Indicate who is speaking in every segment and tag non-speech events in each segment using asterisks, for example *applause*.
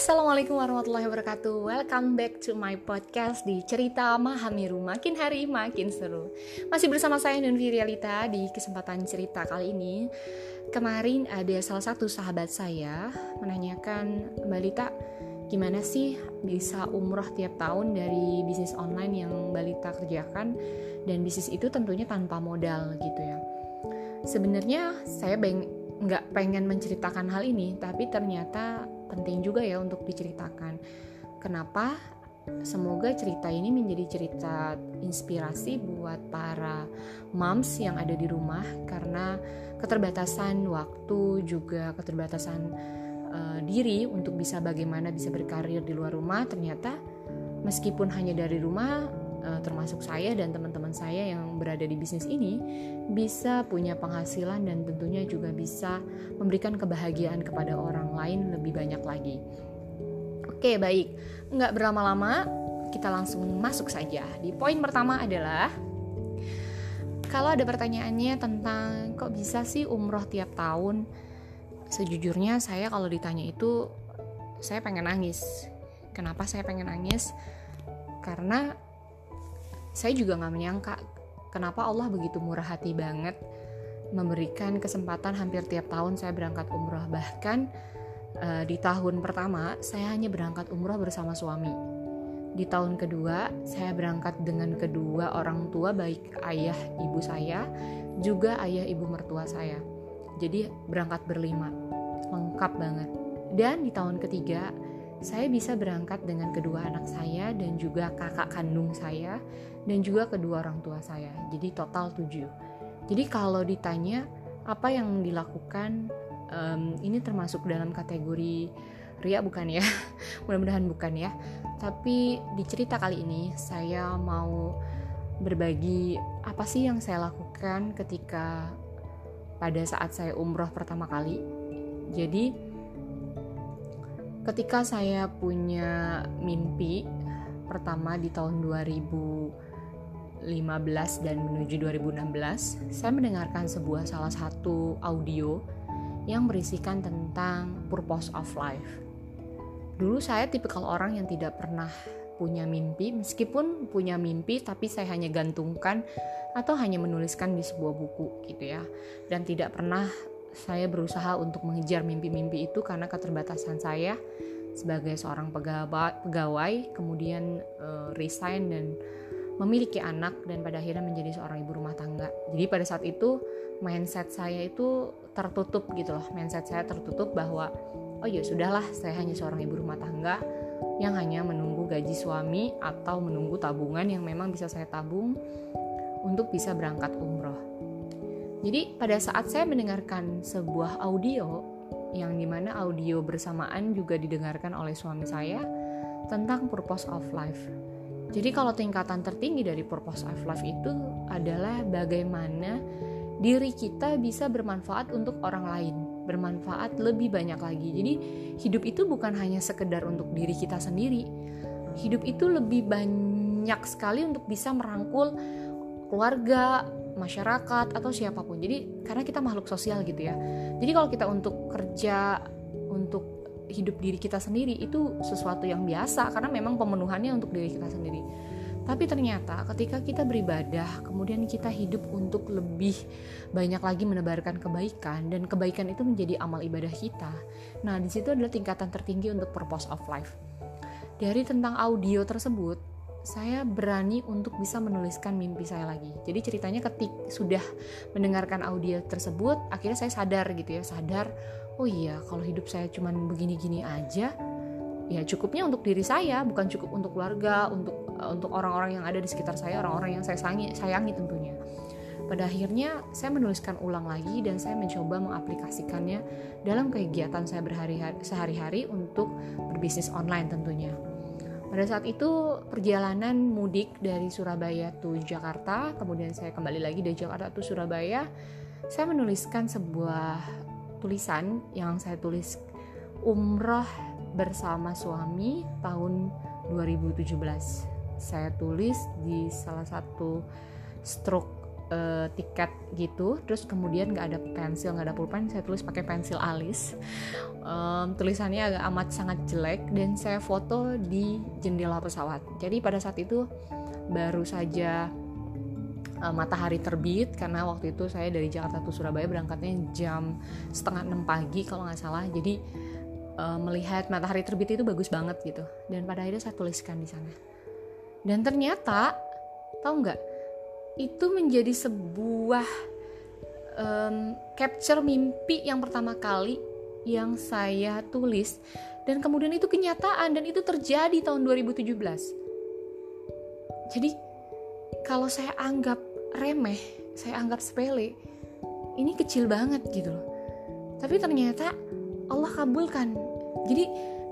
Speaker 1: Assalamualaikum warahmatullahi wabarakatuh. Welcome back to my podcast di Cerita Mahamiru Makin hari makin seru. Masih bersama saya Nunvi Realita di kesempatan cerita kali ini. Kemarin ada salah satu sahabat saya menanyakan Mbak Lita gimana sih bisa umroh tiap tahun dari bisnis online yang Mbak Lita kerjakan? Dan bisnis itu tentunya tanpa modal gitu ya. Sebenarnya saya nggak pengen menceritakan hal ini Tapi ternyata penting juga ya untuk diceritakan. Kenapa? Semoga cerita ini menjadi cerita inspirasi buat para moms yang ada di rumah karena keterbatasan waktu juga keterbatasan uh, diri untuk bisa bagaimana bisa berkarir di luar rumah ternyata meskipun hanya dari rumah uh, termasuk saya dan teman-teman saya yang berada di bisnis ini bisa punya penghasilan dan tentunya juga bisa memberikan kebahagiaan kepada orang lain lebih banyak lagi. Oke, baik. Nggak berlama-lama, kita langsung masuk saja. Di poin pertama adalah kalau ada pertanyaannya tentang kok bisa sih umroh tiap tahun, sejujurnya saya kalau ditanya itu saya pengen nangis. Kenapa saya pengen nangis? Karena saya juga nggak menyangka kenapa Allah begitu murah hati banget memberikan kesempatan hampir tiap tahun saya berangkat umroh bahkan uh, di tahun pertama saya hanya berangkat umroh bersama suami. Di tahun kedua saya berangkat dengan kedua orang tua baik ayah ibu saya juga ayah ibu mertua saya. Jadi berangkat berlima. Lengkap banget. Dan di tahun ketiga saya bisa berangkat dengan kedua anak saya dan juga kakak kandung saya dan juga kedua orang tua saya. Jadi total tujuh. Jadi kalau ditanya apa yang dilakukan, um, ini termasuk dalam kategori ria bukan ya? *laughs* Mudah-mudahan bukan ya. Tapi di cerita kali ini saya mau berbagi apa sih yang saya lakukan ketika pada saat saya umroh pertama kali. Jadi ketika saya punya mimpi pertama di tahun 2015 dan menuju 2016, saya mendengarkan sebuah salah satu audio yang berisikan tentang purpose of life. Dulu saya tipikal orang yang tidak pernah punya mimpi, meskipun punya mimpi tapi saya hanya gantungkan atau hanya menuliskan di sebuah buku gitu ya. Dan tidak pernah saya berusaha untuk mengejar mimpi-mimpi itu karena keterbatasan saya sebagai seorang pegawai, pegawai kemudian uh, resign dan memiliki anak dan pada akhirnya menjadi seorang ibu rumah tangga. Jadi pada saat itu mindset saya itu tertutup gitu loh. Mindset saya tertutup bahwa oh ya sudahlah, saya hanya seorang ibu rumah tangga yang hanya menunggu gaji suami atau menunggu tabungan yang memang bisa saya tabung untuk bisa berangkat umroh. Jadi pada saat saya mendengarkan sebuah audio yang di mana audio bersamaan juga didengarkan oleh suami saya tentang purpose of life. Jadi kalau tingkatan tertinggi dari purpose of life itu adalah bagaimana diri kita bisa bermanfaat untuk orang lain, bermanfaat lebih banyak lagi. Jadi hidup itu bukan hanya sekedar untuk diri kita sendiri. Hidup itu lebih banyak sekali untuk bisa merangkul keluarga, masyarakat atau siapa pun. Jadi karena kita makhluk sosial gitu ya. Jadi kalau kita untuk kerja untuk hidup diri kita sendiri itu sesuatu yang biasa karena memang pemenuhannya untuk diri kita sendiri. Tapi ternyata ketika kita beribadah, kemudian kita hidup untuk lebih banyak lagi menebarkan kebaikan dan kebaikan itu menjadi amal ibadah kita. Nah, di situ adalah tingkatan tertinggi untuk purpose of life. Dari tentang audio tersebut, saya berani untuk bisa menuliskan mimpi saya lagi. Jadi ceritanya ketik sudah mendengarkan audio tersebut, akhirnya saya sadar gitu ya, sadar, oh iya kalau hidup saya cuman begini-gini aja, ya cukupnya untuk diri saya, bukan cukup untuk keluarga, untuk uh, untuk orang-orang yang ada di sekitar saya, orang-orang yang saya sayangi, sayangi tentunya. Pada akhirnya saya menuliskan ulang lagi dan saya mencoba mengaplikasikannya dalam kegiatan saya sehari-hari untuk berbisnis online tentunya. Pada saat itu perjalanan mudik dari Surabaya to Jakarta, kemudian saya kembali lagi dari Jakarta to Surabaya, saya menuliskan sebuah tulisan yang saya tulis umroh bersama suami tahun 2017. Saya tulis di salah satu stroke uh, tiket gitu terus kemudian nggak ada pensil nggak ada pulpen saya tulis pakai pensil alis. Um, tulisannya agak amat sangat jelek dan saya foto di jendela pesawat. Jadi pada saat itu baru saja uh, matahari terbit karena waktu itu saya dari Jakarta ke Surabaya berangkatnya jam setengah enam pagi kalau nggak salah. Jadi uh, melihat matahari terbit itu bagus banget gitu. Dan pada akhirnya saya tuliskan di sana. Dan ternyata tahu nggak itu menjadi sebuah um, capture mimpi yang pertama kali yang saya tulis. Dan kemudian itu kenyataan dan itu terjadi tahun 2017 jadi kalau saya anggap remeh saya anggap sepele ini kecil banget gitu loh. Tapi ternyata Allah kabulkan. Jadi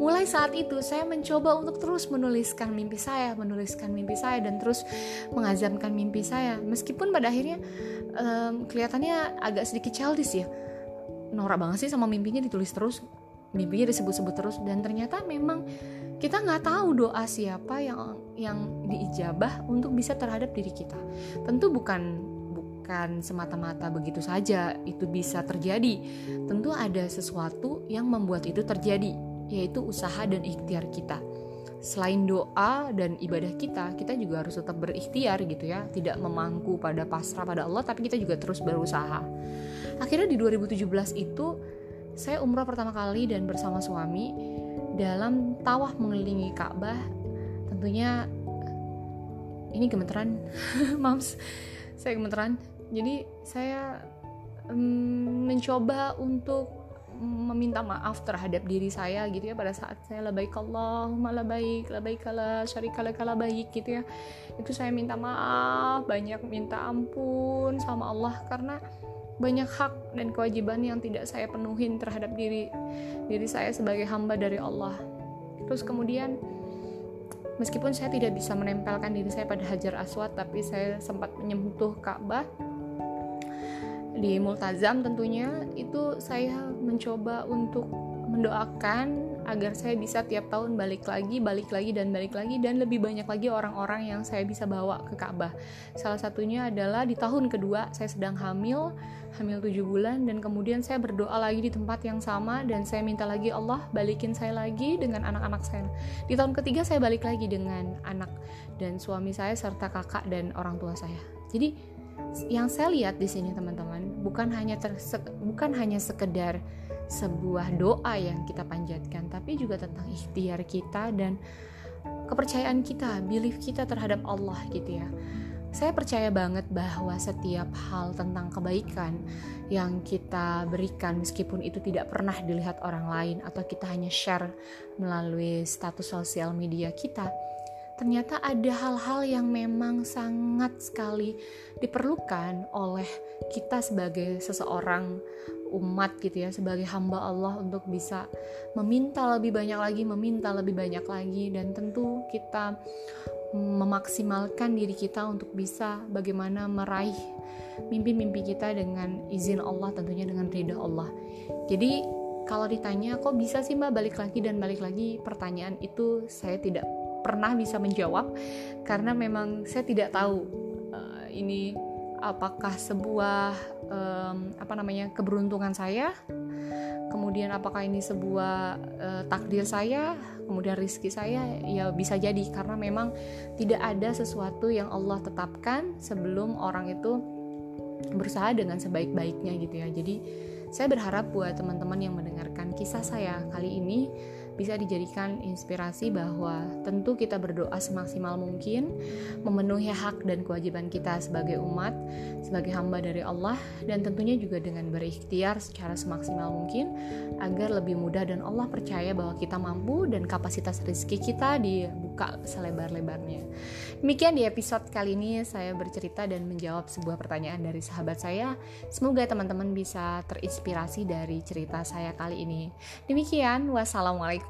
Speaker 1: mulai saat itu saya mencoba untuk terus menuliskan mimpi saya, menuliskan mimpi saya dan terus mengazamkan mimpi saya. Meskipun pada akhirnya um, kelihatannya agak sedikit childish ya. Norak banget sih sama mimpinya ditulis terus, mimpinya disebut-sebut terus dan ternyata memang kita nggak tahu doa siapa yang yang diijabah untuk bisa terhadap diri kita. Tentu bukan bukan semata-mata begitu saja itu bisa terjadi. Tentu ada sesuatu yang membuat itu terjadi yaitu usaha dan ikhtiar kita. Selain doa dan ibadah kita, kita juga harus tetap berikhtiar gitu ya, tidak memangku pada pasrah pada Allah, tapi kita juga terus berusaha. Akhirnya di 2017 itu saya umrah pertama kali dan bersama suami dalam tawaf mengelilingi Ka'bah. Tentunya ini gemeteran, *laughs* mams, saya gemeteran. Jadi saya um, mencoba untuk meminta maaf terhadap diri saya gitu ya pada saat saya labaik Allahumma labaik labaik kala kala baik gitu ya. Itu saya minta maaf banyak minta ampun sama Allah karena banyak hak dan kewajiban yang tidak saya penuhin terhadap diri diri saya sebagai hamba dari Allah. Terus kemudian meskipun saya tidak bisa menempelkan diri saya pada hajar aswad tapi saya sempat menyentuh Ka'bah di multazam tentunya itu saya mencoba untuk mendoakan agar saya bisa tiap tahun balik lagi, balik lagi dan balik lagi dan lebih banyak lagi orang-orang yang saya bisa bawa ke Ka'bah. Salah satunya adalah di tahun kedua saya sedang hamil, hamil 7 bulan dan kemudian saya berdoa lagi di tempat yang sama dan saya minta lagi Allah balikin saya lagi dengan anak-anak saya. Di tahun ketiga saya balik lagi dengan anak dan suami saya serta kakak dan orang tua saya. Jadi yang saya lihat di sini teman-teman bukan hanya bukan hanya sekedar sebuah doa yang kita panjatkan tapi juga tentang ikhtiar kita dan kepercayaan kita, belief kita terhadap Allah gitu ya. Saya percaya banget bahwa setiap hal tentang kebaikan yang kita berikan meskipun itu tidak pernah dilihat orang lain atau kita hanya share melalui status sosial media kita, ternyata ada hal-hal yang memang sangat sekali diperlukan oleh kita sebagai seseorang umat gitu ya sebagai hamba Allah untuk bisa meminta lebih banyak lagi meminta lebih banyak lagi. Dan tentu kita memaksimalkan diri kita untuk bisa bagaimana meraih mimpi-mimpi kita dengan izin Allah tentunya dengan ridha Allah. Jadi kalau ditanya kok bisa sih mbak? Balik lagi dan balik lagi pertanyaan itu saya tidak pernah bisa menjawab karena memang saya tidak tahu uh, ini apakah sebuah um, apa namanya keberuntungan saya kemudian apakah ini sebuah uh, takdir saya kemudian rizki saya ya bisa jadi karena memang tidak ada sesuatu yang Allah tetapkan sebelum orang itu berusaha dengan sebaik-baiknya gitu ya. Jadi saya berharap buat teman-teman yang mendengarkan kisah saya kali ini bisa dijadikan inspirasi bahwa tentu kita berdoa semaksimal mungkin memenuhi hak dan kewajiban kita sebagai umat, sebagai hamba dari Allah dan tentunya juga dengan berikhtiar secara semaksimal mungkin agar lebih mudah dan Allah percaya bahwa kita mampu dan kapasitas rezeki kita dibuka selebar-lebarnya. Demikian di episode kali ini saya bercerita dan menjawab sebuah pertanyaan dari sahabat saya. Semoga teman-teman bisa terinspirasi dari cerita saya kali ini. Demikian, wassalamualaikum